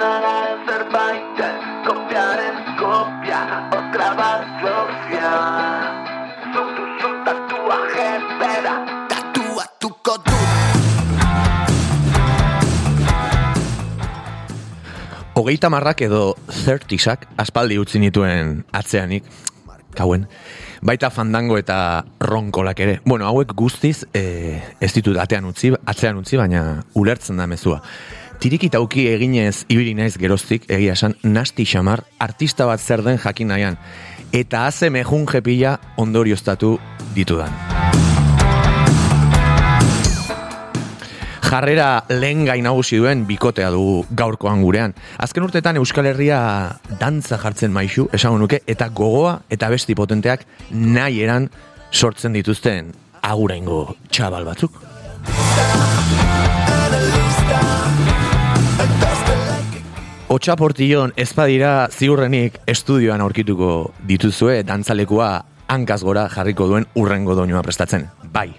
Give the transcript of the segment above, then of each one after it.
Dena zerbait Kopiaren kopia Otra bat sofia Zutu zutatua jepera Tatuatuko du Hogeita marrak edo zertisak aspaldi utzi nituen atzeanik, kauen, baita fandango eta ronkolak ere. Bueno, hauek guztiz e, ez ditut atean utzi, atzean utzi, baina ulertzen da mezua. Tirikitauki eginez ibili naiz geroztik, egia esan, nasti xamar, artista bat zer den jakin nahian. Eta haze mejun jepila ondorioztatu ditudan. jarrera lehen gain nagusi duen bikotea dugu gaurkoan gurean. Azken urtetan Euskal Herria dantza jartzen maizu, esango nuke, eta gogoa eta besti potenteak nahi eran sortzen dituzten aguraingo txabal batzuk. Otxaportillon ezpadira ziurrenik estudioan aurkituko dituzue dantzalekua hankaz gora jarriko duen urrengo doinua prestatzen. Bai,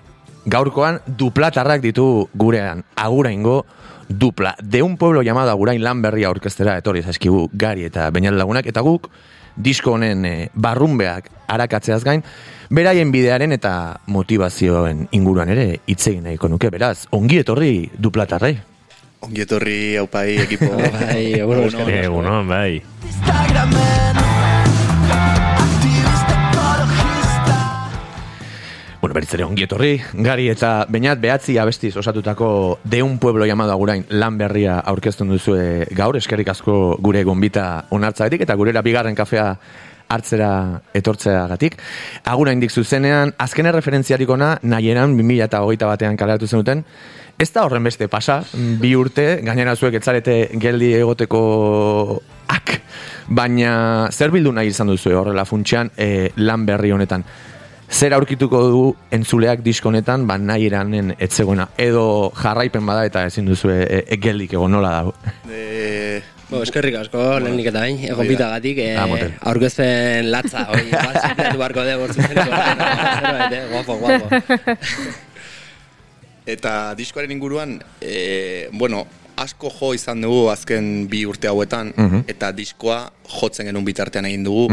gaurkoan duplatarrak ditu gurean aguraingo dupla. De un pueblo llamado Agurain lan berria orkestera etorri zaizkigu gari eta bainal lagunak eta guk disko honen e, barrunbeak arakatzeaz gain beraien bidearen eta motivazioen inguruan ere hitz egin nahiko nuke beraz ongi etorri duplatarrei Ongi etorri haupai ekipo. Bai, egunon, eskerrik asko. Egunon, bai. Bueno, beritz ere ongi etorri, gari eta bainat behatzi abestiz osatutako de un pueblo llamado Agurain lan berria aurkezten duzue gaur, eskerrik asko gure gonbita onartzaetik eta gurera bigarren kafea hartzera etortzeagatik. Agurain dik zuzenean, azken referentziarik ona, nahieran 2008 batean kaleratu zenuten, Ez da horren beste pasa, bi urte, gainera zuek etzarete geldi egoteko ak, baina zer bildu nahi izan duzu horrela funtsean e, lan berri honetan. Zer aurkituko du entzuleak disko honetan, ba nahi eranen etzegoena. Edo jarraipen bada eta ezin duzu e, e, geldik egon nola dago. E, Bo, eskerrik asko, lehenik eta bain, egon bitagatik, eh, Ah, aurkezpen latza, de, bortzuzeneko, zerbait, eh, guapo, guapo. Eta diskoaren inguruan, e, bueno, asko jo izan dugu azken bi urte hauetan, Mhm. eta diskoa jotzen genuen bitartean egin dugu.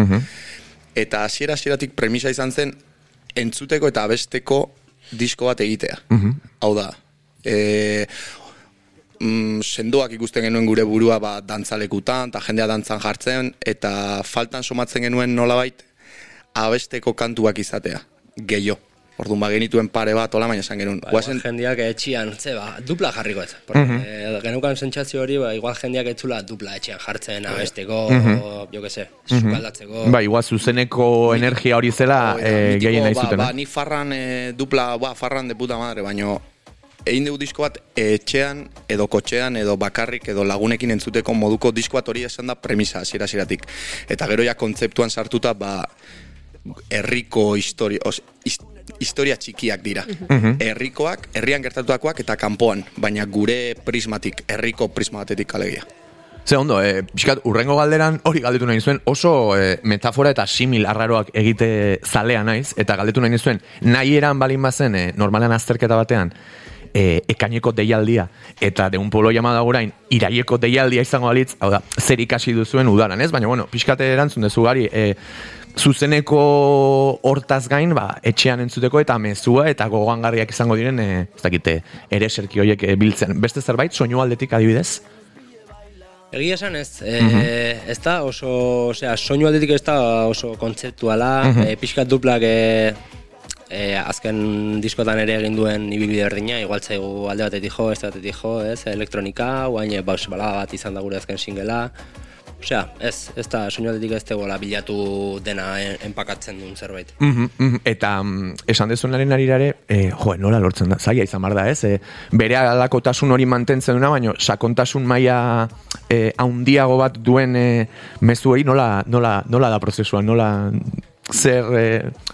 Eta hasiera hasieratik premisa izan zen, entzuteko eta abesteko disko bat egitea. Hau da, e, mm, sendoak ikusten genuen gure burua ba, dantzalekutan, eta jendea dantzan jartzen, eta faltan somatzen genuen nolabait abesteko kantuak izatea, gehiago. Orduan ba genituen pare bat, hola, baina esan genuen. Ba, guazen, igual jendeak etxian, ze ba, dupla jarriko ez. Porque, eh, geneukan sentsazio hori, ba, igual jendeak etzula dupla etxean jartzen, abesteko, jo que se, sukaldatzeko. Ba, igual zuzeneko energia hori zela da, e, gehien nahi ba, zuten. ba, eh? ni farran e, dupla, ba, farran de puta madre, baino egin dugu disko bat etxean edo kotxean edo bakarrik edo lagunekin entzuteko moduko disko bat hori esan da premisa hasiera hasieratik. Eta gero ja kontzeptuan sartuta ba herriko historia, os, historia txikiak dira. Herrikoak, herrian gertatutakoak eta kanpoan, baina gure prismatik, herriko prisma batetik alegia. Ze ondo, e, pixkat, urrengo galderan hori galdetu nahi zuen, oso e, metafora eta simil arraroak egite zalea naiz, eta galdetu nahi zuen, nahi eran balin bazen, e, normalan azterketa batean, e, ekaineko deialdia, eta de un pueblo llamado orain, iraieko deialdia izango balitz, hau da, zer ikasi duzuen udaran, ez? Baina, bueno, pixkate erantzun dezu gari, e, zuzeneko hortaz gain, ba, etxean entzuteko eta mezua eta gogoangarriak izango diren, e, ez dakite, ere serki horiek e, biltzen. Beste zerbait, soinu aldetik adibidez? Egia esan ez, e, ez da oso, osea, soinu aldetik ez da oso kontzeptuala, e, pixkat duplak e, e, azken diskotan ere egin duen ibilbide berdina, igual zaigu alde batetik jo, ez batetik jo, ez, elektronika, guain baus balada bat izan da gure azken singela, Osea, ez, ez da, soinu aldetik ez tegoela bilatu dena en, enpakatzen duen zerbait. Mhm, mhm. Eta mm, esan dezunaren arirare, e, jo, nola lortzen da, zaila izan bar da, ez? E, bere alakotasun hori mantentzen duena, baina sakontasun maila e, haundiago bat duen e, mezu hori nola, nola, nola da prozesua, nola zer, e,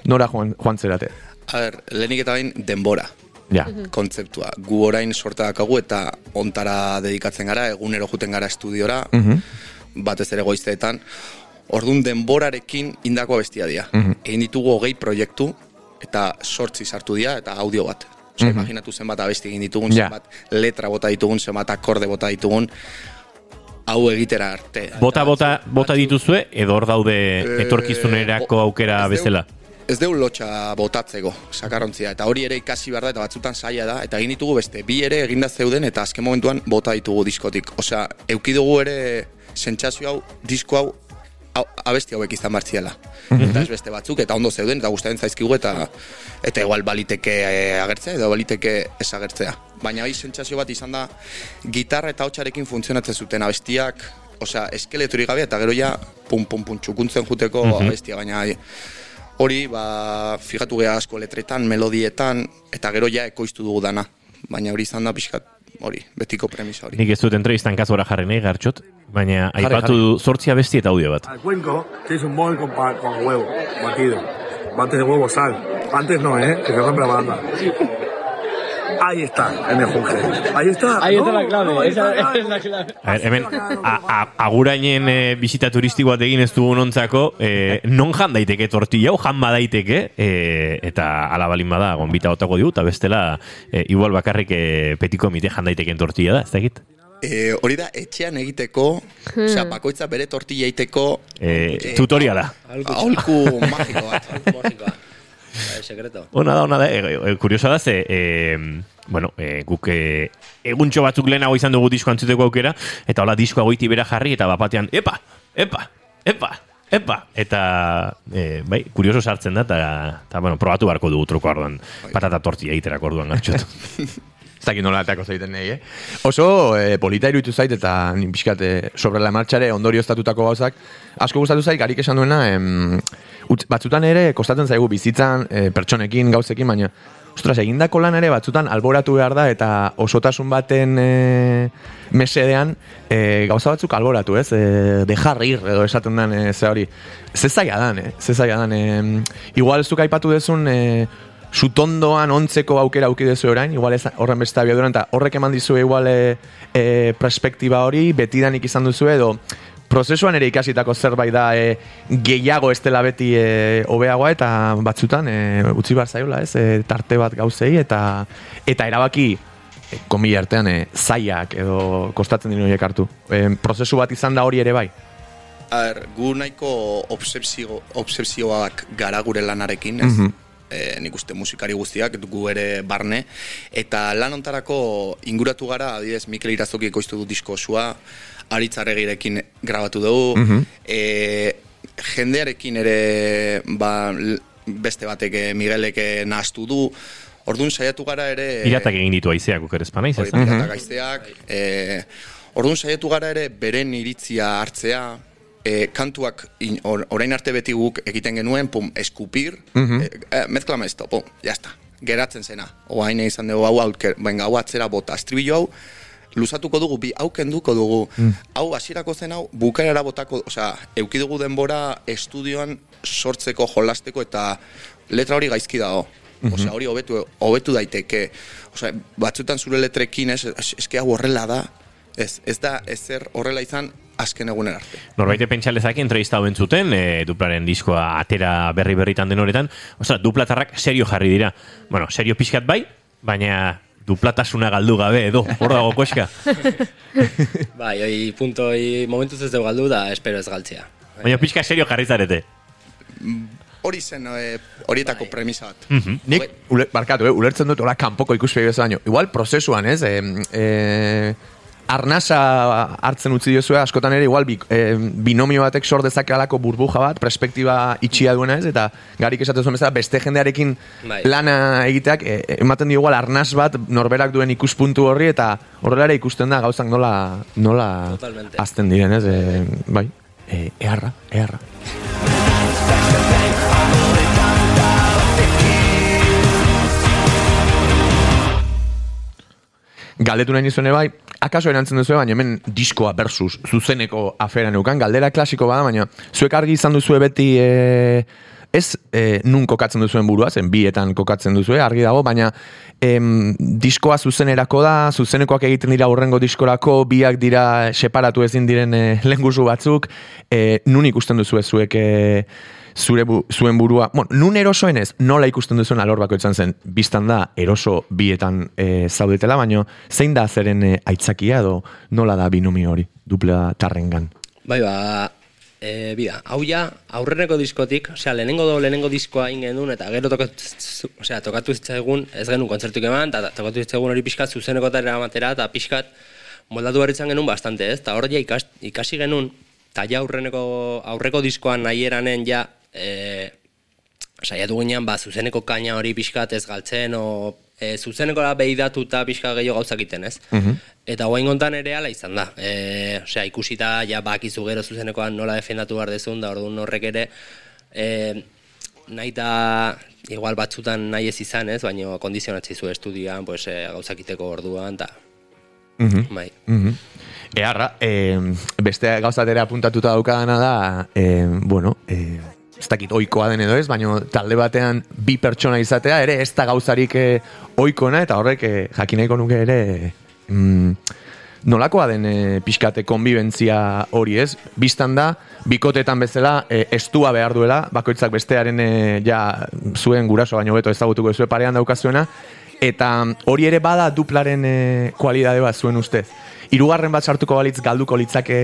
nora joan, joan zerate. A ber, lehenik eta bain denbora. Ja. kontzeptua. Gu orain sorta dakagu eta ontara dedikatzen gara, egunero juten gara estudiora, batez ere goizteetan. Ordun denborarekin indako bestia dira. Egin ditugu hogei proiektu eta sortzi sartu dira eta audio bat. Osea, imaginatu zenbat abesti egin ditugun, Ja. zenbat letra bota ditugun, zenbat akorde bota ditugun. hau egitera arte. Bota, bota, bota dituzue, edo hor daude Eh, etorkizunerako aukera bezala. Ez deu lotxa botatzeko, sakarrontzia, eta hori ere ikasi behar da, eta batzutan saia da, eta egin ditugu beste, bi ere eginda zeuden, eta azken momentuan bota ditugu diskotik. Osea, eukidugu ere sentsazio hau, disko hau, abesti hauek izan martziala. Eta ez beste batzuk, eta ondo zeuden, eta gustatzen zaizkigu, eta eta igual baliteke eh, agertzea, edo baliteke ez agertzea. Baina bai sentsazio bat izan da, gitarra eta hotxarekin funtzionatzen zuten abestiak, osea, eskeletorik gabe, eta gero ja, pum, pum, pum, txukuntzen juteko abestia, baina ai, hori, ba, fijatu geha asko letretan, melodietan, eta gero ja ekoiztu dugu dana. Baina hori izan da pixkat, hori, betiko premisa hori. Nik ez dut entrevistan kazora jarri nahi, gartxot, baina aipatu du zortzi abesti eta audio bat. Al cuenco que es un bol con, con huevo batido. Antes de huevo sal. Antes no, ¿eh? Que se compra banda. Ahí está, el mejunje. Ahí está. Ahí está No, la clave, no, esa está es la clave. A ver, hemen, agurainen e, bizita turistiko bat egin ez dugun ontzako, e, non jan daiteke tortilla, hau jan badaiteke, e, eta ala balin bada, gonbita otako digu, eta bestela, e, igual bakarrik e, petiko mite jan daiteken tortilla da, ez da egit? E, hori da, etxean egiteko, osea, bakoitza bere tortilla egiteko E, tutoriala. aholku magiko bat. Bai, sekreto. Ona da, ona da, e, e, kuriosa da, ze, e, bueno, e, guk e, eguntxo batzuk lehenago izan dugu disko antzuteko aukera, eta hola diskoa goiti bera jarri, eta bapatean, epa, epa, epa, epa, eta, e, bai, kurioso sartzen da, eta, bueno, probatu beharko dugu truko orduan, patata tortilla egiterako orduan gartxot. Ez dakit nola atako zeiten nahi, eh? Oso eh, polita iruditu zait eta nin pixkat eh, sobre la martxare ondorio estatutako gauzak. Asko gustatu zait, garik esan duena, em, utz- batzutan ere kostatzen zaigu bizitzan eh, pertsonekin, gauzekin, baina Ostras, egindako lan ere batzutan alboratu behar da eta osotasun baten e, mesedean e, gauza batzuk alboratu, ez? E, dejar ir, edo esaten den e, ze hori. Ze dan, eh? Ze dan. E, igual zuk aipatu dezun e, sutondoan ontzeko aukera auki dezu orain, igual ez horren beste abiaduran, eta horrek eman dizu igual e, e, perspektiba hori, betidanik izan duzu edo prozesuan ere ikasitako zerbait da e, gehiago ez dela beti e, hobeagoa eta batzutan e, utzi behar zaiola ez, e, tarte bat gauzei eta eta erabaki e, komila artean e, zaiak edo kostatzen dira horiek hartu. E, prozesu bat izan da hori ere bai. A ber, gu nahiko obsesio, obsesioak gara gure lanarekin, ez? Mhm. E, nik uste musikari guztiak, gu ere barne, eta lan ontarako inguratu gara, adibidez, Mikel Irazoki ekoiztu du disko osua, Aritzarregirekin grabatu dugu, e, jendearekin ere ba, beste batek eh, Miguelek eh, nahaztu du, Orduan saiatu gara ere... Piratak egin ditu aizeak guk ere espanaiz, ez? Piratak gaizteak. E, orduan saiatu gara ere beren iritzia hartzea, e, kantuak in, or, orain arte beti guk egiten genuen, pum, eskupir, e, e, mezklama esto, pum, jazta, geratzen zena. Oain izan dugu hau, hau, venga, hau atzera bota, estribillo hau, luzatuko dugu, bi hau kenduko dugu. Hau hasierako zen hau, bukaerara botako, osea, euki dugu denbora estudioan sortzeko, jolasteko eta letra hori gaizki dago. Osea, hori hobetu hobetu daiteke. Osea, batzutan zure letrekin ez, es- eske hau horrela da. Ez, ez da ezer horrela izan azken egunen arte. Norbaite pentsalezak entrevista hauen zuten, e, duplaren diskoa atera berri berritan den horretan, ostra, duplatarrak serio jarri dira. Bueno, serio pixkat bai, baina duplatasuna galdu gabe edo, hor dago koska. Bai, oi, punto, oi, momentuz ez dugu galdu da, espero ez galtzea. Baina pixka serio jarri zarete. Hori zen eh, horietako premisa bat. Nik, ule, barkatu, eh, ulertzen dut, hola, kanpoko ikuspegi bezala, baino. igual prozesuan, ez, e, e, arnasa hartzen utzi diozue, askotan ere, igual, bi, e, binomio batek sor dezake alako burbuja bat, perspektiba itxia duena ez, eta garik esaten zuen bezala, beste jendearekin Bai. lana egiteak, e, ematen dio igual arnaz bat norberak duen ikuspuntu horri, eta horrela ere ikusten da gauzak nola, nola Totalmente. azten diren, ez, e, bai, e, eharra, eharra. Galdetu nahi nizuen bai, akaso erantzen duzu baina hemen diskoa versus zuzeneko afera neukan, galdera klasiko bada, baina zuek argi izan duzu beti e, ez e, nun kokatzen duzuen burua, zen bietan kokatzen duzu, argi dago, baina em, diskoa zuzenerako da, zuzenekoak egiten dira urrengo diskorako, biak dira separatu ezin diren e, lengusu batzuk, e, nun ikusten duzu zuek e, zure bu, zuen burua, bueno, nun erosoen ez, nola ikusten duzuen alor bakoitzan zen, biztan da eroso bietan e, zaudetela, baino zein da zeren e, aitzakia edo nola da binomio hori? dupla tarrengan. Bai, ba, e, bida, hau ja, aurreneko diskotik, osea, lehenengo do, lehenengo diskoa egin genuen, eta gero tokatu, osea, tokatu zitzaigun, ez genuen kontzertuk eman, eta tokatu zitzaigun hori pixkat zuzeneko eta matera, eta pixkat moldatu berritzen genuen bastante, ez? Eta hor ja ikas, ikasi genuen, eta ja aurreneko, aurreko diskoan nahi eranen ja, e, saiatu ginean, ba, zuzeneko kaina hori pixkat ez galtzen, o e, zuzenekora behidatuta pixka gehiago gauzak iten, ez? Eta guain kontan ere ala izan da. E, osea, ikusita, ja, bakizu gero zuzenekoan nola defendatu behar dezun, da orduan horrek ere, e, nahi da, igual batzutan nahi ez izan, ez? Baina kondizionatzi zu estudian, pues, e, gauzak iteko orduan, eta... Bai. Mhm. Eharra, e, beste gauzatera apuntatuta daukadana da, e, bueno, e, ez dakit oikoa den edo ez, baina talde batean bi pertsona izatea, ere ez da gauzarik e, oikona, eta horrek e, jakineko nuke ere mm, nolakoa den e, pixkate konbibentzia hori ez, biztan da, bikotetan bezala e, estua behar duela, bakoitzak bestearen e, ja zuen guraso baino beto ezagutuko zuen parean daukazuena, eta hori ere bada duplaren e, kualidade bat zuen ustez. Hirugarren bat sartuko balitz galduko litzake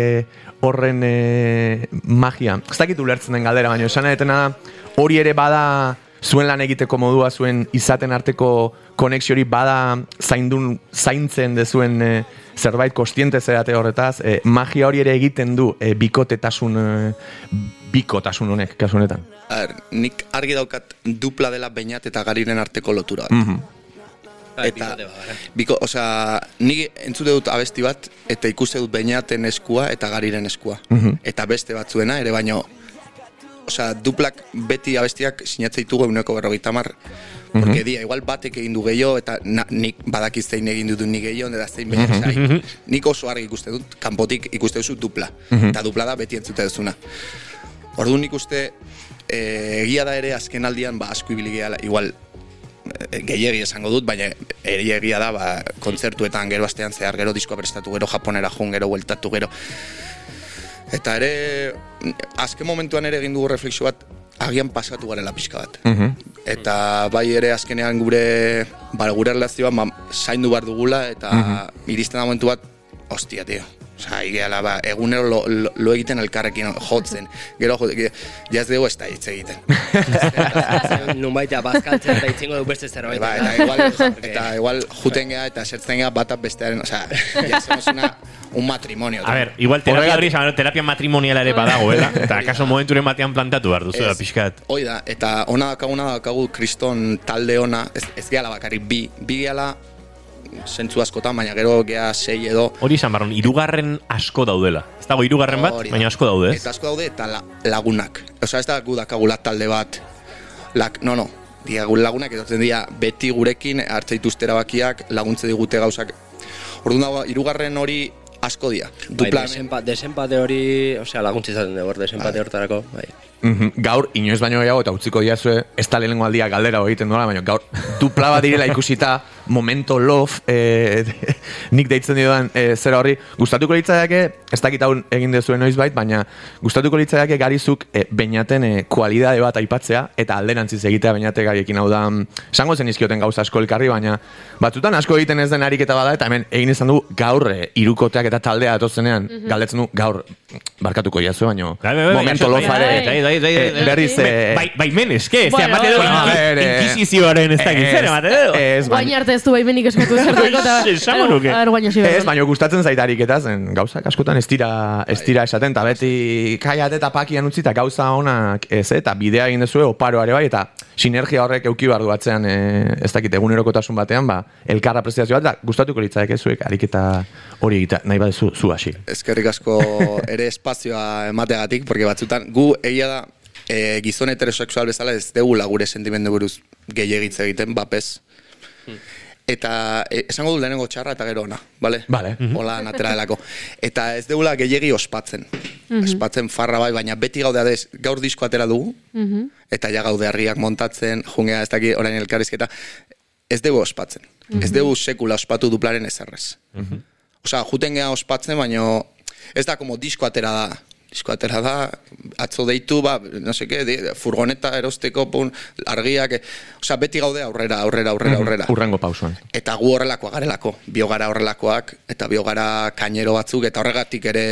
horren e, magia. Ez dakit ulertzen den galdera, baina esan edetena hori ere bada zuen lan egiteko modua, zuen izaten arteko konexio hori bada zaindun, zaintzen dezuen e, zerbait kostiente zerate horretaz, e, magia hori ere egiten du e, bikotetasun, bikotasun honek, kasu honetan. A ber, nik argi daukat dupla dela bainat eta gariren arteko lotura bat. Mhm. Eta, gara. biko, osea, ni entzute dut abesti bat, eta ikuste dut bainaten eskua eta gariren eskua. Eta beste batzuena, ere baino, osea, duplak beti abestiak sinatzen ditugu eguneko berrogeita mar. Porque dia, igual batek egin du gehiago, eta na, nik badakiz zein egin dut ni gehiago, eta zein baina, osea, nik oso argi ikuste dut, kanpotik ikuste duzu dupla. Eta dupla da beti entzute duzuna. Orduan nik uste, e, egia da ere azken aldian, ba, asko ibili gehala, igual, gehiegi esango dut, baina ere egia da, ba, kontzertuetan gero astean zehar, gero diskoa prestatu, gero japonera jun, gero bueltatu, gero. Eta ere, azken momentuan ere egin dugu reflexio bat, agian pasatu garela pixka bat. Eta bai ere azkenean gure, ba, gure relazioa ba, zaindu behar dugula, eta iristen da momentu bat, ostia, tio. Osa, igeala, ba, egunero lo, lo, lo egiten elkarrekin jotzen. Gero, jo, ge- ja ez dugu ez da hitz egiten. Nunbait, bazkaltzen eta itzingo du beste zerbait. Ba, eta igual, eta igual juten gea eta sertzen gea batak bestearen, ya somos una, un matrimonio. A ver, igual terapia horri, esan, terapia matrimoniala ere badagoela, eta kaso momenturen batean plantatu behar duzu, da, pixkat. Hoi da, eta ona dakaguna daukagu kriston talde ona, ez, ez gehala bakarrik bi, bi gehala zentzu askotan, baina gero gea sei edo, Hori izan barron, irugarren asko daudela. Ez dago irugarren bat, Hori da. baina asko daude? Eta asko daude eta la, lagunak. Osea, ez da gu dakagula talde bat. Lak, no, no. Diagu lagunak etortzen dira beti gurekin hartze dituzte erabakiak, laguntze digute gauzak. Orduan dago, hirugarren hori asko dira. Bai, Dupla desenpa, desenpate hori, osea, laguntza izaten dugu, desenpate hortarako, bai. Mhm. Gaur, inoiz baino gehiago, eta utziko diazue, ez da lehenengo aldia galdera egiten duela, baina gaur, dupla bat direla ikusita, momento love, e, nik deitzen diodan e, zera horri, gustatuko litzaiake, ez dakit hau egin dezuen noiz bait, baina gustatuko litzaiake garizuk e, bainaten e, kualidade bat aipatzea, eta alderantziz egitea bainate gariekin hau da, mm, esango zen izkioten gauza asko elkarri, baina batzutan asko egiten ez den ariketa bada, eta hemen egin izan du gaur e, irukoteak eta taldea atozenean, galdetzen du gaur, barkatuko jazu, baino, Bai, bai, bai, momento kaso, lofa ere, eh, bai. berriz, eh, Bai, que? Ez, Bueno, emate du, bueno, a ver, eh, inkisizioaren ez emate du? Ez, Guain baina, arte ez du baimenik eskatu zertako eta... Esango nuke. A ver, guain hasi ez, behar. baina gustatzen zaitarik eta zen gauzak askotan ez dira, ez dira esaten, eta beti kaiat eta pakian utzi eta gauza honak ez, eta bidea egin dezue oparoa ere bai, eta sinergia horrek euki behar du batzean, eh, ez dakit, egunerokotasun batean, ba, elkarra prestazio bat, da, gustatuko litzaik zuek ariketa hori egita, nahi badezu zu hasi. eskerrik asko ere espazioa emateagatik, porque batzutan gu egia da e, gizon heterosexual bezala ez degula gure sentimendu buruz gehiagitze egiten, bapez. Eta e, esango du lehenengo txarra eta gero ona, bale? Vale. Hola, natera delako. Eta ez degula gehiegi ospatzen. Ospatzen farra bai, baina beti gaude adez, gaur disko atera dugu, eta ja gaude harriak montatzen, jungea ez daki orain elkarrizketa, ez dugu ospatzen. Ez dugu sekula ospatu duplaren ezerrez. Osea, juten gea ospatzen, baino ez da como disko atera da. Disko atera da, atzo deitu, ba, no seke, furgoneta erosteko, pun, argiak, e, osea, beti gaude aurrera, aurrera, aurrera, aurrera. Urrengo pausuan. Eta gu horrelakoak garelako, biogara horrelakoak, eta biogara kainero batzuk, eta horregatik ere,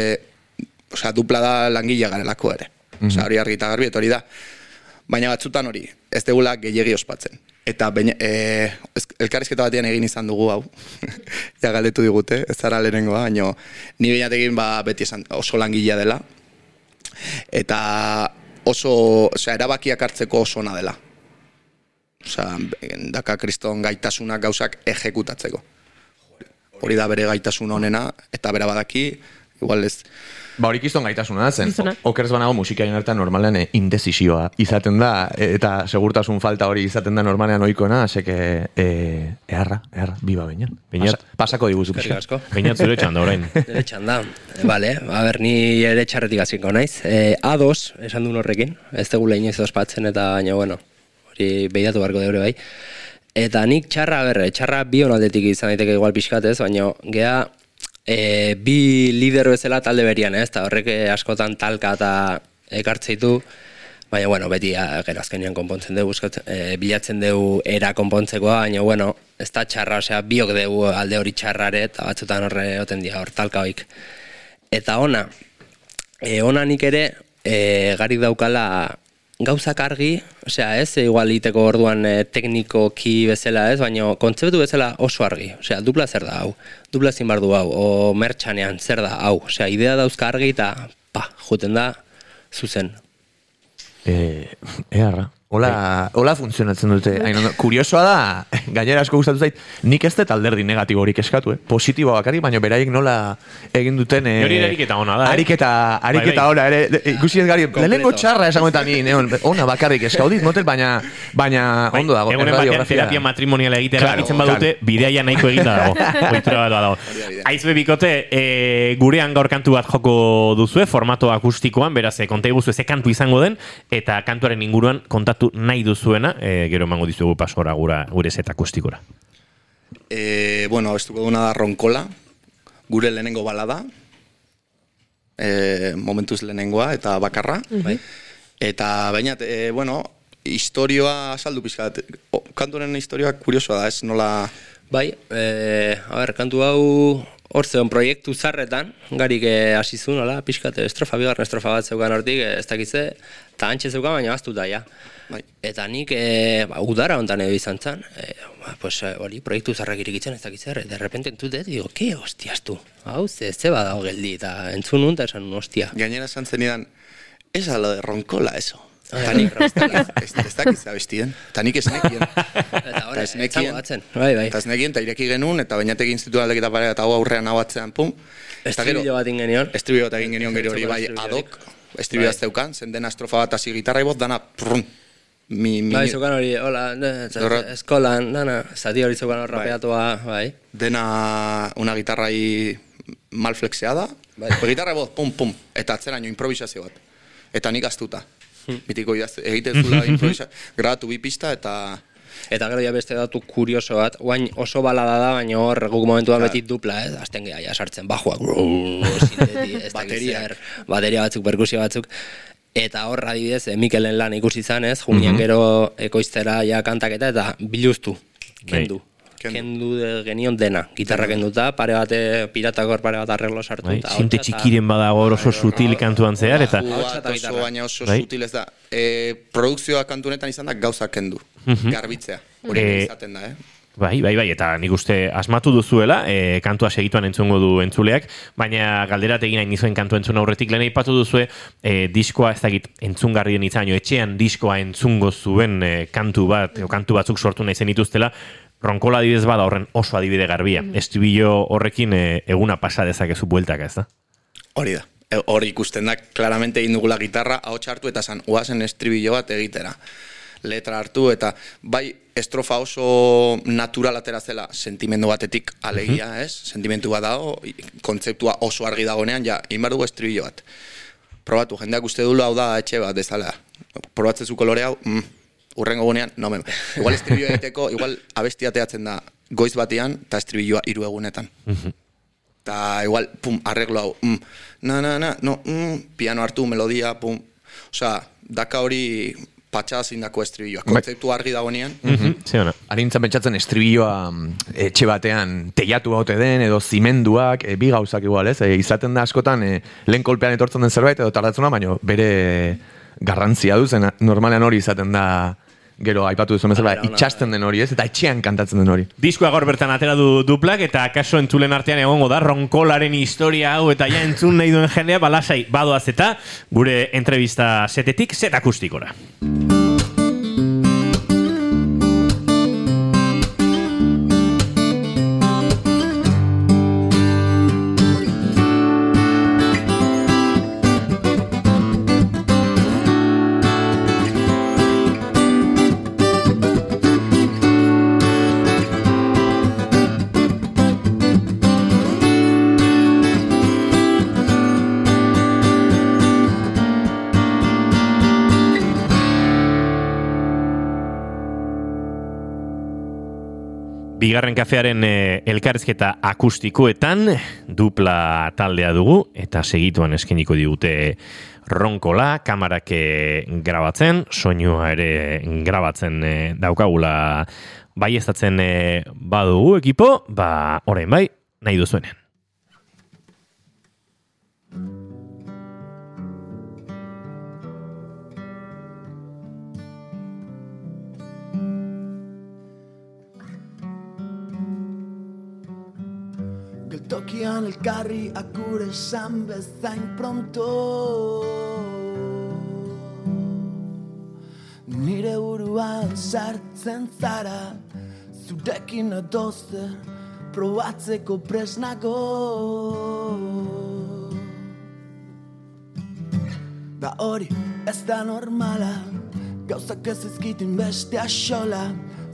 osea, dupla da langile garelako ere. Osea, hori argi eta garbi, eta hori da. Baina batzutan hori, ez degula gehiegi ospatzen. Eta baina, e, elkarrizketa batean egin izan dugu hau. ja galdetu digute, ez zara lehenengoa, baina ni beinatekin ba, beti esan oso langilea dela. Eta oso, osea, erabakiak hartzeko oso ona dela. Osea, daka kriston gaitasunak gauzak ejekutatzeko. Hori da bere gaitasun honena, eta bera badaki, igual ez, Ba, hori kiston gaitasuna da zen. Okerz banago musikaren artean normalean eh, indezisioa izaten da, e, eta segurtasun falta hori izaten da normalean oikoena, seke, e, eharra, eharra, biba beinen. Beñat. Pasa, pasako diguzu pixka. Beinat zure txanda orain. Nire txanda. E, Vale, a ber, ni ere txarretik hasiko naiz. E, A2, esan duen horrekin, ez tegula inoiz ospatzen eta baina, bueno, hori behidatu beharko deure bai. Eta nik txarra, a ber, txarra bi aldetik izan daiteke igual pixkatez, baina gea e, bi lider bezala talde berian, ez? Eta horrek eh, askotan talka eta ekartzeitu, baina, bueno, beti a, gero azkenean konpontzen dugu, e, bilatzen dugu era konpontzekoa, baina, bueno, ez da txarra, osea, biok dugu alde hori txarrare, eta batzutan horre oten dira, hor talka hoik. Eta ona, e, ona nik ere, e, garik daukala gauzak argi, osea, ez, igual iteko orduan e, teknikoki bezala, ez, baina kontzeptu bezala oso argi. Osea, dupla zer da hau, dupla ezin behar du hau, o mertxanean zer da hau. Osea, idea dauzka argi eta, pa, juten da, zuzen. E, eharra. Hola, hola funtzionatzen dute. Hain ondo. Kuriosoa da, gainera asko gustatu zait, nik ez dut alderdi negatibo horik eskatu, eh? Positiboa bakarrik, baina beraiek nola egin duten... Eh, ere ariketa ona da, eh? Ariketa, ariketa Bai, bai. ona, ere, de- ikusi ez gari, lehenengo txarra esango eta ni, neon, ona bakarrik eskaudit, motel, baina, baina Bai, ondo dago. Egunen batean terapia matrimoniala egitera Claro, claro, badute, claro. bideia nahiko eginda dago. Ohitura bat dago. Aizbe bikote, e, gurean gaur kantu bat joko duzue, formato akustikoan, beraz, e, konta iguzu ze kantu izango den, eta kantuaren inguruan kontatu nahi duzuena, e, gero emango dizugu pasora gura, gure set akustikora. E, bueno, abestuko duna da Ronkola, gure lehenengo balada, e, momentuz lehenengoa eta bakarra. Bai. Eta baina, e, bueno, historioa azaldu pizkat. O, kanturen historioa kuriosoa da, ez nola... Bai, e, a ber, kantu hau hor zeon proiektu zarretan, garik eh, hasi zuen, hola, pixkat estrofa, bigarren estrofa bat zeukan hortik, ez dakitze, eta antxe zeukan, baina aztu da, ja. Bai. Eta nik, e, ba, udara hontan edo izan zen, e, ba, pues, eh, hori, proiektu zarrak irikitzen ez dakitzer, de repente entute, digo, ke hostias tu, hau, ze, ze badago geldi, eta entzun nun, eta esan nun, hostia. Gainera esan zenidan, ez a lo de Ronkola, eso. Ah, Eta nik, ez, ez dakiz abestien, eta nik ez nekien. Eta hori, Eta ez nekien. etzango batzen, bai, bai. Eta ez nekien, eta ireki genuen, eta bainatek institutu aldeketa pare, eta hau aurrean hau atzean, pum. Eta Estribillo bat ingenion. estribillo bat egin genion gero hori bai adok, estribillo zeukan, zen dena estrofa bat hasi gitarra ibot, dana prrrun. Mi, mi, Bai, zeukan hori, hola, Horra- eskolan, dana, zati hori zeukan hor Bai. rapeatua, bai. dena una gitarra ahí mal flexeada, Bai. bai. gitarra bot, pum, pum, eta atzeraino improvisazio bat. Eta nik aztuta. Hmm. Mitiko idaz, egiten zula improvisa, grabatu bi pista eta Eta gero ja beste datu kurioso bat, guain oso balada da, baina hor guk momentuan Claro. beti dupla, ez? Azten geha, ja sartzen bajuak, sinteti, ez dakit Bateriak. zer, bateria batzuk, perkusio batzuk. Eta hor, adibidez, eh, Mikelen lan ikusi izan, ez? Junian gero ekoiztera ja kantaketa eta biluztu, kendu. Kendu. Kendu de, genion dena, gitarra kenduta, pare bate, piratakor pare bat arreglo sartu. Bai, eta sinte txikiren badago oso sutil kantuan zehar, eta oso baina oso Bai. sutil ez da. E, produkzioa kantu honetan izan da gauza kendu, garbitzea. Hori Eh, izaten da, eh? Bai, bai, bai, eta nik uste asmatu duzuela, e, kantua segituan entzungo du entzuleak, baina galderat egin nahi nizuen kantu entzun aurretik lehen aipatu duzue, e, diskoa ez dakit entzungarri den itzaino, etxean diskoa entzungo zuen e, kantu bat, o kantu batzuk sortu nahi zen ituztela, ronkola adibidez bada horren oso adibide garbia. Estribillo horrekin e, eguna pasa dezakezu bueltaka, ez da? Hori da. E, Hori ikusten da, claramente egin dugula gitarra, hau hartu eta zan, oazen estribillo bat egitera. Letra hartu eta bai estrofa oso natural atera zela sentimendu batetik alegia, ez? Sentimentu bat dago, kontzeptua oso argi dagonean, ja, inbar dugu estribillo bat. Probatu, jendeak uste dula hau da etxe bat, dezala. Probatzezu kolore hau, mm, urrengo gunean, no, men. Igual estribillo egiteko, igual abestia teatzen da goiz batean, eta estribilloa hiru egunetan. eta igual, pum, arreglo hau, mm, na, na, na, no, mm, piano hartu, melodia, pum, osea, daka hori patxa zindako estribilloa, Bai. kontzeptu argi dagoenean, Ze ona. Arintzan pentsatzen estribilloa mm, etxe batean teiatu haute den, edo zimenduak, e, bi gauzak igual, ez? E, izaten da askotan, e, lehen kolpean etortzen den zerbait, edo tardatzuna, baina bere garrantzia duzen, normalean hori izaten da, gero aipatu duzu bezala, itxasten den hori, ez? Eta etxean kantatzen den hori. Diskoa gaur bertan atera du duplak eta kaso entzulen artean egongo da ronkolaren historia hau eta ja entzun nahi duen jendea balasai badoaz eta gure entrevista setetik set akustikora. Bigarren kafearen eh, elkarrizketa akustikoetan dupla taldea dugu eta segituan eskeniko digute ronkola, kamarak eh, grabatzen, soinua ere grabatzen eh, daukagula bai eh, badugu ekipo, ba orain bai, nahi duzuenean. Geltokian elkarri akure esan bezain pronto. Nire buruan sartzen zara Zurekin edoze probatzeko presnago. Da hori ez da normala Gauzak ez ezkitin beste asola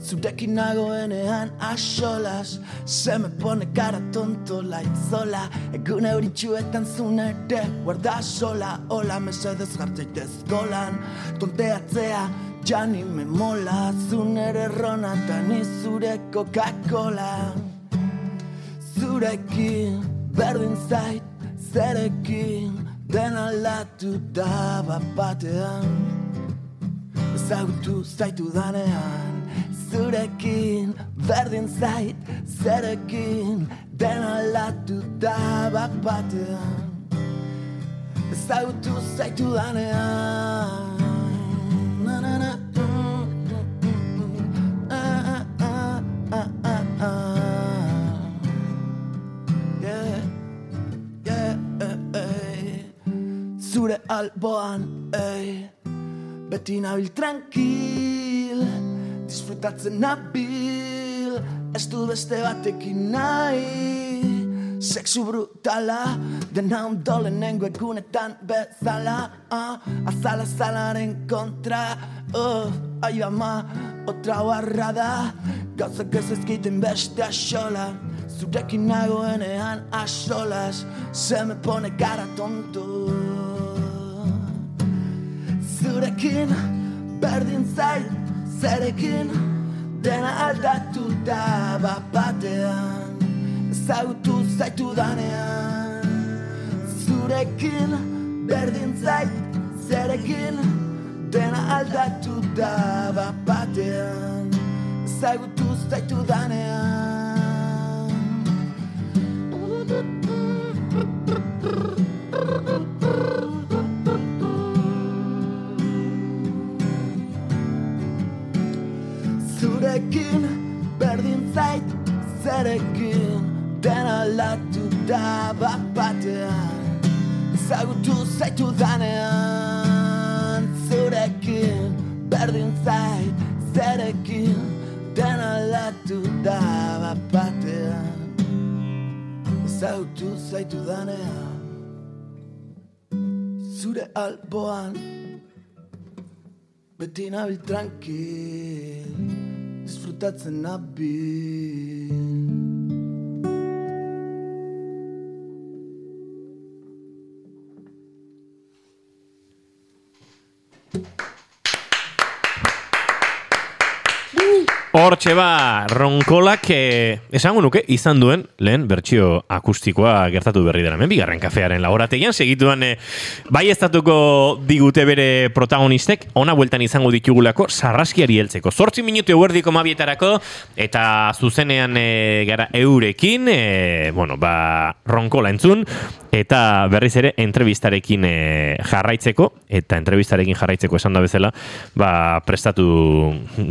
Zurekin nagoenean asolas Se me pone cara tonto la itzola Egun euritxuetan zunere Guarda sola, hola mesedez jartzaitez golan Tonteatzea jani me mola Zunere rona eta ni zure Coca-Cola. Zurekin berdin zait Zerekin den aldatu da bat batean. Ezagutu zaitu danean Zurekin berdin zait Zerekin den aldatu da bat batean Ezagutu zaitu danean Na, na, na. Ah, eh, eh. Alboan, ei Beti nabil tranquil Disfrutatzen nabil Ez du beste batekin nahi. Sexu brutala Dena ondo lehenengo egunetan bezala. Ah, Azala zalaren kontra oh, Ai ama, otra barrada Gauzak ez ezkiten beste asola Zurekin nagoenean asolas Se me pone cara tonto. Zurekin berdin zait Zerekin dena aldatu da bat batean Ezagutu zaitu danean. Zurekin berdin zait Zerekin dena aldatu da bat batean Ezagutu zaitu danean Zerekin dena aldatu da bat batean. Ezagutu zaitu danean Zurekin berdin zait Zerekin dena aldatu da bat batean. Ezagutu zaitu danean Zure alboan Beti nabil tranquil Disfrutatzen nabil Thank you. Hortxe ba, ronkolak eh, esango nuke izan duen lehen bertsio akustikoa gertatu berri dela. Hemen bigarren kafearen laborategian segituan eh, bai estatuko digute bere protagonistek ona bueltan izango ditugulako sarraskiari heltzeko. Zortzi minutu eguerdiko mabietarako eta zuzenean eh, gara eurekin, eh, bueno, ba, ronkola entzun eta berriz ere entrevistarekin eh, jarraitzeko eta entrevistarekin jarraitzeko esan da bezala ba, prestatu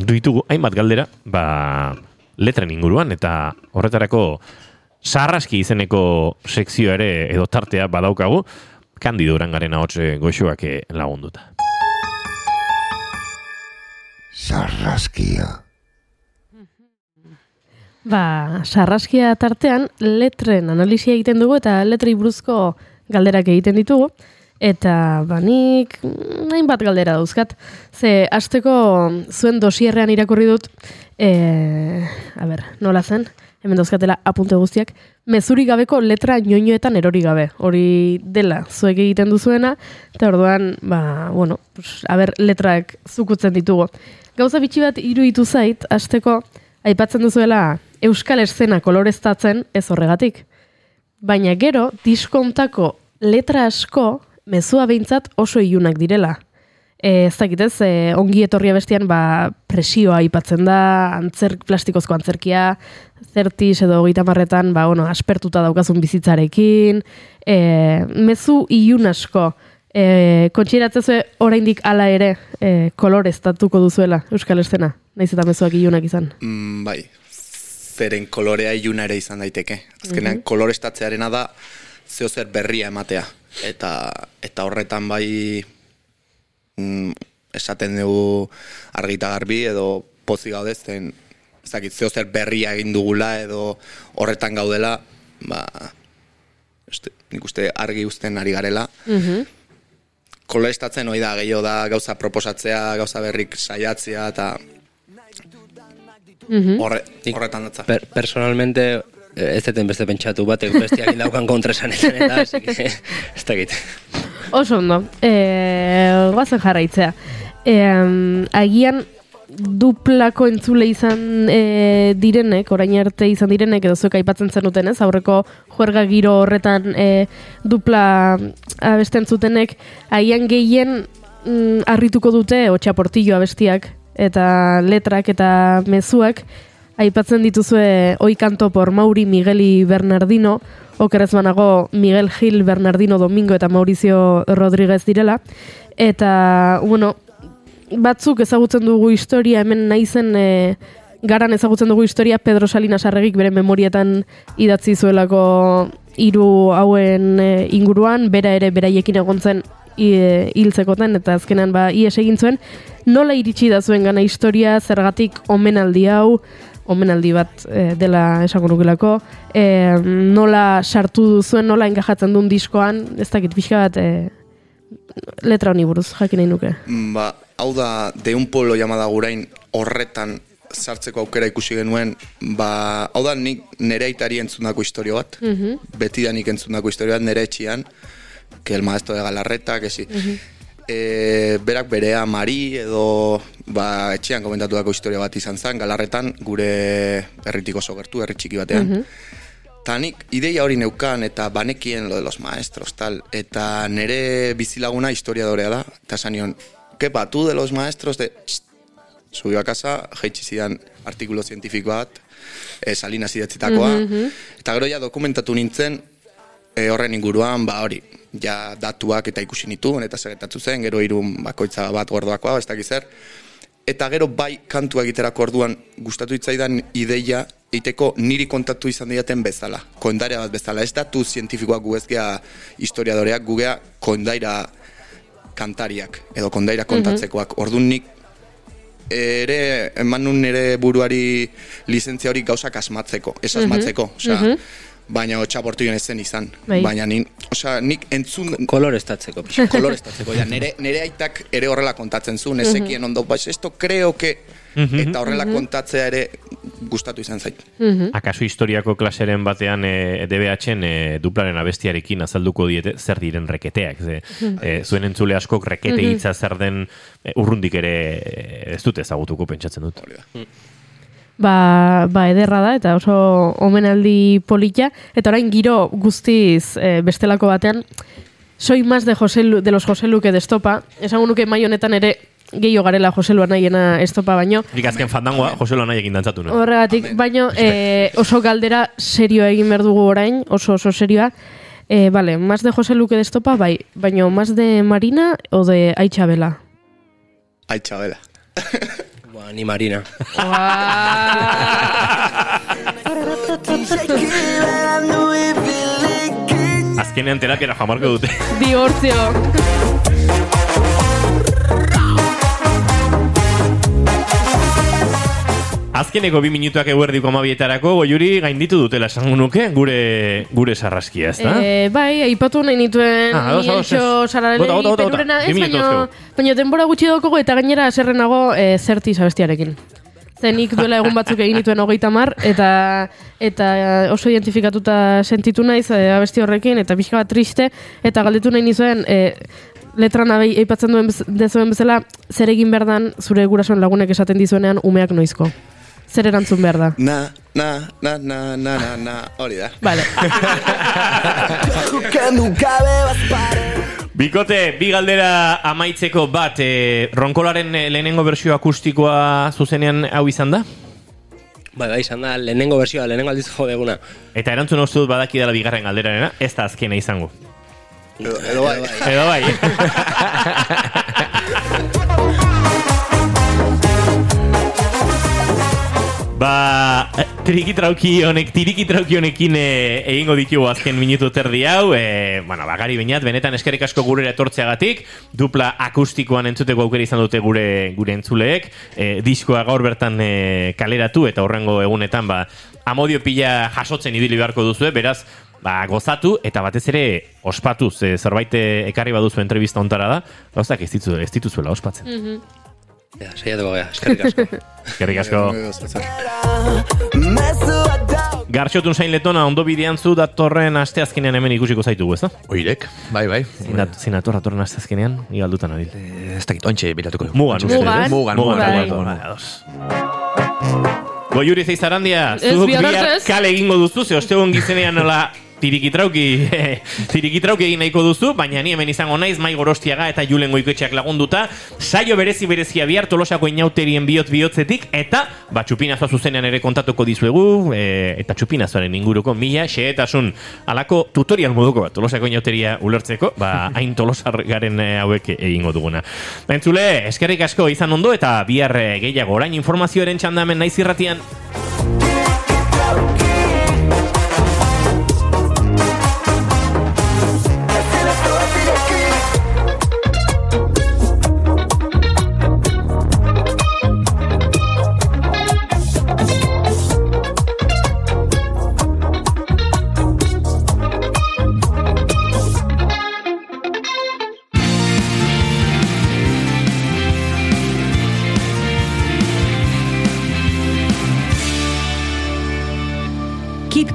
ditugu hainbat galdera ba, letren inguruan eta horretarako sarraski izeneko sekzio ere edo tartea badaukagu Kandido Urangaren ahotse goxoak eh, lagunduta. Sarraskia. Ba, sarraskia tartean letren analizia egiten dugu eta letrei buruzko galderak egiten ditugu. Eta banik hainbat galdera dauzkat. Ze hasteko zuen dosierrean irakurri dut, e, a ber, nola zen, hemen dauzkatela apunte guztiak, mezurik gabeko letra ñoñoetan erori gabe. Hori dela, zuek egiten duzuena, eta orduan, ba, bueno, pues, a ber, letrak zukutzen ditugu. Gauza bitxi bat iruditu zait, hasteko aipatzen duzuela euskal eszena koloreztatzen ez horregatik. Baina gero, diskontako letra asko, mezua behintzat oso ilunak direla. E, ez dakit e, ongi etorria bestian ba, presioa aipatzen da, antzer, plastikozko antzerkia, zertis edo hogeita marretan, ba, bueno, aspertuta daukazun bizitzarekin, e, mezu ilun asko, e, kontxiratzezue oraindik hala ere e, koloreztatuko duzuela Euskal Eszena, naiz eta mezuak ilunak izan. Mm, bai, zeren kolorea iluna ere izan daiteke. Azkenean, kolorestatzearena da zeo zer berria ematea. Eta, eta horretan bai mm, esaten dugu argita garbi edo pozi gaude zen ez dakit zeo zer berria egin dugula edo horretan gaudela ba, este, nik uste argi uzten ari garela. Mhm. Kolorestatzen hori da, gehiago da gauza proposatzea, gauza berrik saiatzea eta Mhm. horre, horretan datza. Per, personalmente, ez deten beste pentsatu batek bestiak indaukan kontresanetan eta, ez dakit. Oso ondo, e, guazen jarraitzea. E, agian duplako entzule izan e, direnek, orain arte izan direnek, edo zuek aipatzen zenuten ez, aurreko juerga giro horretan e, dupla abesten zutenek, agian gehien mm, harrituko dute otxaportillo abestiak, eta letrak eta mezuak, aipatzen dituzue Oi kanto por Mauri Migueli Bernardino, okerrez banago Miguel Gil Bernardino Domingo eta Mauricio Rodríguez direla. Eta, bueno, batzuk ezagutzen dugu historia, hemen naizen e, garan ezagutzen dugu historia Pedro Salinas Arregik bere memorietan idatzi zuelako hiru hauen e, inguruan, bera ere beraiekin egon zen i- hiltzekoten eta azkenan ba ies egin zuen nola iritsi da zuen gana historia zergatik omenaldi hau omenaldi bat e, dela esango nukelako e, nola sartu duzuen nola engajatzen duen diskoan ez dakit pixka bat e, letra honi buruz jakin nahi nuke Mm, Ba, hau da, de un pueblo llamada gurain horretan sartzeko aukera ikusi genuen, ba, hau da nik nere aitari entzundako historio bat, Mhm. beti da nik entzundako historio bat nere etxian, que el maestro de Galarreta, que si. E, berak berea Mari edo ba, etxean komentatutako historia bat izan zen, Galarretan gure herritik oso gertu, herri txiki batean. Ta nik ideia hori neukan eta banekien lo de los maestros, tal. Eta nere bizilaguna historiadorea da. Eta esan nion, kepa, tu de los maestros de... Txt, Subió a casa, jaitsi zidan artikulo zientifiko bat, e, Salinas idatzitakoa. Eta gero ja dokumentatu nintzen, e, horren inguruan, ba hori, ja datuak eta ikusi nituen, eta segetatu zen, gero irun bakoitza bat gordoakoa, ez dakiz zer. Eta gero bai kantua egiterako orduan gustatu hitzaidan ideia eiteko niri kontatu izan diaten bezala. Koindarea bat bezala. Ez datu zientifikoak gu ez gea historiadoreak, gu gea kondaira kantariak edo kondaira kontatzekoak. Orduan nik ere eman nun nire buruari lizentzia hori gauzak asmatzeko, ez asmatzeko. Osea, baina txaportu ez zen izan. Bai. Baina nin, osea, nik entzun Koloreztatzeko, pixka. koloreztatzeko. Ja, nere, nere aitak ere horrela kontatzen zuen, ezekien ondo, pues esto creo que... Eta horrela kontatzea ere gustatu izan zait. Akaso historiako klaseren batean e, DBH-en e, duplaren abestiarekin azalduko diete zer diren reketeak. Ze, e, zuen entzule askok rekete hitza zer den e, urrundik ere ez dute ezagutuko pentsatzen dut. Hori da. Ba, ba ederra da, eta oso omenaldi polita, eta orain giro guztiz e, bestelako batean, soy más de, José Lu, de los José Luque de estopa, esango nuke mai honetan ere gehiago garela José Lu anaiena estopa baino, Nik azken fandangoa, Jose Loan egin dantzatu, no? Horregatik, baino e, oso galdera serioa egin behar dugu orain, oso oso serioa. E, vale, más de José Luque de Estopa, bai, baino más de Marina o de Aitxabela? Ai, ni Marina. Azkenean terapiara jamarko dute. Divortzio. Azkeneko bi minutuak eguerdiko amabietarako, goiuri gainditu dutela esango nuke, gure gure sarraskia, ez da? E, bai, aipatu nahi nituen Ah, bota, bota. perurena, ez, baino, dauzkagu. baino denbora gutxi daukagu eta gainera zerrenago e, zerti zabestiarekin. Zenik duela egun batzuk egin dituen hogeita mar, eta, eta oso identifikatuta sentitu naiz e, abesti horrekin, eta pixka bat triste, eta galdetu nahi nizuen, e, letran abei eipatzen duen bez- dezuen bezala, zer egin berdan zure gurasoen lagunek esaten dizuenean umeak noizko. Zer erantzun behar da. Na, na, na, na, na, na, na, hori da. Vale. Bikote, bi galdera amaitzeko bat, e, ronkolaren eh, lehenengo bersio akustikoa zuzenean hau izan da? Bai, bai, izan da, lehenengo versioa, lehenengo aldiz jo deguna. Eta erantzun uste dut badaki dela bigarren galderarena, ez da azkena izango. Edo, edo bai. Edo bai. Ba, eh, tiriki trauki honek, tiriki trauki honekin eh, egingo ditugu azken minutu terdi hau, eh, bueno, bagari bainat, benetan eskerrik asko gurera etortzeagatik, dupla akustikoan entzuteko aukera izan dute gure gure entzuleek, eh, diskoa gaur bertan eh, kaleratu eta horrengo egunetan, ba, amodio pila jasotzen ibili beharko duzue, beraz, ba, gozatu eta batez ere ospatu, ze zerbait ekarri baduzu entrevista ontara da, gauzak ez, ditu, ez dituzuela ospatzen. Ja, saiatuko gea, eskerrik asko. Eskerrik asko. Garxotun zain letona ondo bidean zu datorren asteazkenean hemen ikusiko zaitugu, ez da? Oirek, bai, bai. Zinat, zinator datorren asteazkenean, igaldutan nabil. Eh, Ez dakit, ontxe bilatuko. Mugan, uste. Mugan. Mugan, Mugan, mugan, bai. mugan, mugan. Tirikitrauki, tirikitrauki egin nahiko duzu, baina ni hemen izango naiz mai gorostiaga eta julen goikoetxeak lagunduta, saio berezi berezia bihar tolosako inauterien bihotz bihotzetik, eta ba, txupinazoa zuzenean ere kontatuko dizuegu, e, eta txupinazoaren inguruko mila, xeetasun alako tutorial moduko bat, tolosako inauteria ulertzeko, ba, hain tolosar garen eh, hauek egingo duguna. Entzule, eskerrik asko izan ondo, eta bihar eh, gehiago orain informazioaren txandamen naiz irratian.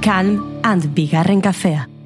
Calm and bigarren kafea.